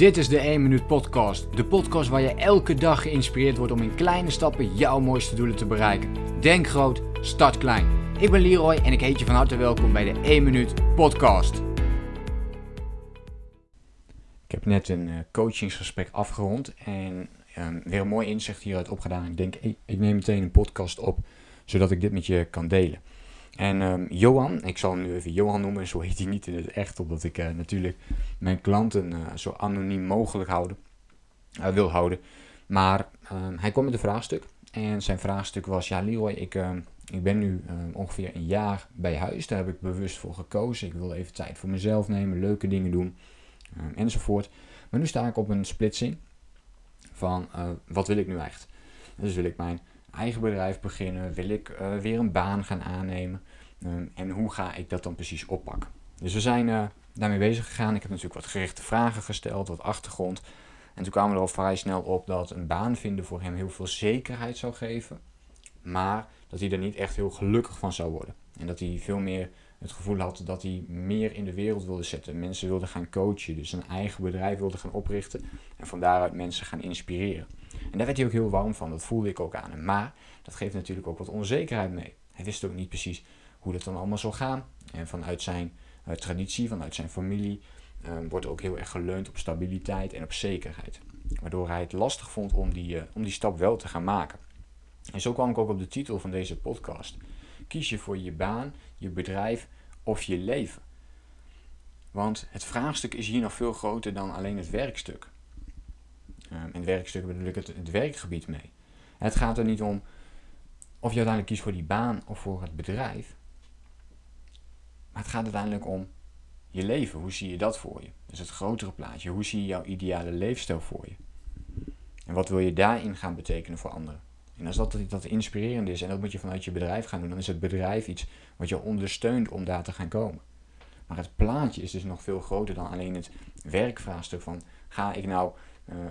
Dit is de 1 Minuut Podcast. De podcast waar je elke dag geïnspireerd wordt om in kleine stappen jouw mooiste doelen te bereiken. Denk groot, start klein. Ik ben Leroy en ik heet je van harte welkom bij de 1 Minuut Podcast. Ik heb net een uh, coachingsgesprek afgerond en um, weer een mooi inzicht hieruit opgedaan. Ik denk, ik neem meteen een podcast op, zodat ik dit met je kan delen. En um, Johan, ik zal hem nu even Johan noemen, zo heet hij niet in het echt, omdat ik uh, natuurlijk mijn klanten uh, zo anoniem mogelijk houden, uh, wil houden. Maar um, hij kwam met een vraagstuk en zijn vraagstuk was, ja Leroy, ik, um, ik ben nu ongeveer een jaar bij huis, daar heb ik bewust voor gekozen. Ik wil even tijd voor mezelf nemen, leuke dingen doen enzovoort. Maar nu sta ik op een splitsing van wat wil ik nu echt? Dus wil ik mijn eigen bedrijf beginnen? Wil ik uh, weer een baan gaan aannemen? Um, en hoe ga ik dat dan precies oppakken? Dus we zijn uh, daarmee bezig gegaan. Ik heb natuurlijk wat gerichte vragen gesteld, wat achtergrond. En toen kwamen we er al vrij snel op dat een baan vinden voor hem heel veel zekerheid zou geven. Maar dat hij er niet echt heel gelukkig van zou worden. En dat hij veel meer het gevoel had dat hij meer in de wereld wilde zetten. Mensen wilden gaan coachen, dus een eigen bedrijf wilde gaan oprichten. En van daaruit mensen gaan inspireren. En daar werd hij ook heel warm van, dat voelde ik ook aan hem. Maar dat geeft natuurlijk ook wat onzekerheid mee. Hij wist ook niet precies hoe dat dan allemaal zou gaan. En vanuit zijn uh, traditie, vanuit zijn familie, uh, wordt ook heel erg geleund op stabiliteit en op zekerheid. Waardoor hij het lastig vond om die, uh, om die stap wel te gaan maken. En zo kwam ik ook op de titel van deze podcast. Kies je voor je baan, je bedrijf of je leven. Want het vraagstuk is hier nog veel groter dan alleen het werkstuk. En werkstuk bedoel ik het, het werkgebied mee. Het gaat er niet om of je uiteindelijk kiest voor die baan of voor het bedrijf. Maar het gaat uiteindelijk om je leven. Hoe zie je dat voor je? Dus het grotere plaatje. Hoe zie je jouw ideale leefstijl voor je? En wat wil je daarin gaan betekenen voor anderen? En als dat, dat inspirerend is en dat moet je vanuit je bedrijf gaan doen, dan is het bedrijf iets wat je ondersteunt om daar te gaan komen. Maar het plaatje is dus nog veel groter dan alleen het werkvraagstuk van ga ik nou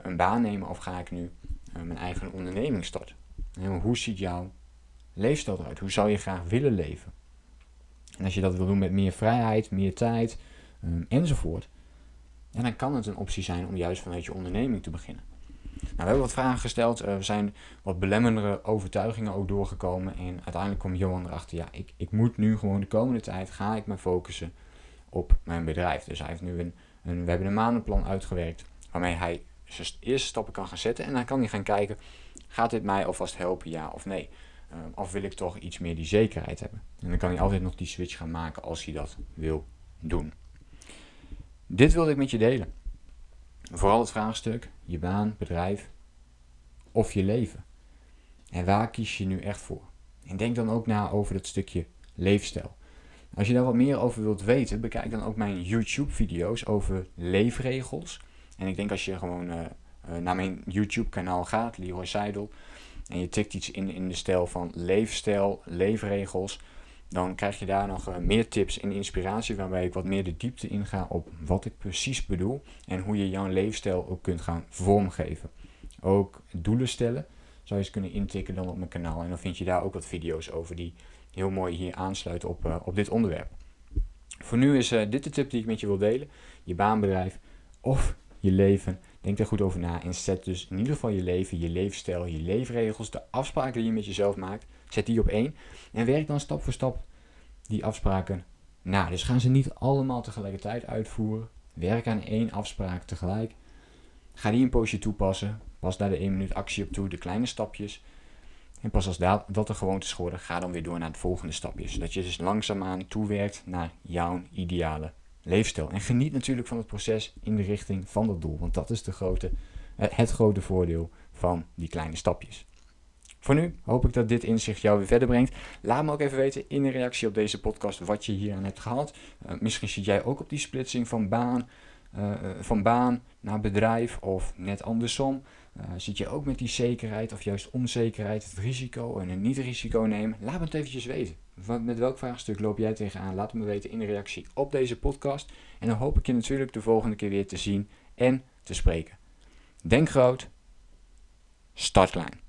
een baan nemen of ga ik nu uh, mijn eigen onderneming starten? En hoe ziet jouw leefstijl eruit? Hoe zou je graag willen leven? En als je dat wil doen met meer vrijheid, meer tijd um, enzovoort, dan kan het een optie zijn om juist vanuit je onderneming te beginnen. Nou, we hebben wat vragen gesteld, er zijn wat belemmerende overtuigingen ook doorgekomen en uiteindelijk kwam Johan erachter, ja, ik, ik moet nu gewoon de komende tijd, ga ik me focussen op mijn bedrijf. Dus hij heeft nu een, een we hebben een maandenplan uitgewerkt waarmee hij zijn eerste stappen kan gaan zetten en dan kan hij gaan kijken, gaat dit mij alvast helpen, ja of nee? Uh, of wil ik toch iets meer die zekerheid hebben? En dan kan hij altijd nog die switch gaan maken als hij dat wil doen. Dit wilde ik met je delen. Vooral het vraagstuk, je baan, bedrijf of je leven. En waar kies je nu echt voor? En denk dan ook na over dat stukje leefstijl. Als je daar wat meer over wilt weten, bekijk dan ook mijn YouTube-video's over leefregels. En ik denk als je gewoon uh, uh, naar mijn YouTube-kanaal gaat, Leroy Seidel, en je tikt iets in in de stijl van leefstijl, leefregels, dan krijg je daar nog uh, meer tips en inspiratie waarbij ik wat meer de diepte inga op wat ik precies bedoel en hoe je jouw leefstijl ook kunt gaan vormgeven. Ook doelen stellen zou je eens kunnen intikken dan op mijn kanaal en dan vind je daar ook wat video's over die heel mooi hier aansluiten op, op dit onderwerp. Voor nu is dit de tip die ik met je wil delen. Je baanbedrijf of je leven Denk daar goed over na en zet dus in ieder geval je leven, je leefstijl, je leefregels, de afspraken die je met jezelf maakt, zet die op één. En werk dan stap voor stap die afspraken na. Dus gaan ze niet allemaal tegelijkertijd uitvoeren. Werk aan één afspraak tegelijk. Ga die een poosje toepassen. Pas daar de 1 minuut actie op toe, de kleine stapjes. En pas als dat, de gewoontes geworden, ga dan weer door naar het volgende stapje. Zodat je dus langzaamaan toewerkt naar jouw ideale leefstijl. En geniet natuurlijk van het proces in de richting van dat doel. Want dat is de grote, het grote voordeel van die kleine stapjes. Voor nu hoop ik dat dit inzicht jou weer verder brengt. Laat me ook even weten in een reactie op deze podcast wat je hier aan hebt gehad. Uh, misschien zit jij ook op die splitsing van baan, uh, van baan naar bedrijf of net andersom. Uh, zit je ook met die zekerheid of juist onzekerheid, het risico en een niet-risico nemen? Laat me het eventjes weten. Met welk vraagstuk loop jij tegenaan? Laat het me weten in de reactie op deze podcast. En dan hoop ik je natuurlijk de volgende keer weer te zien en te spreken. Denk groot, start klein.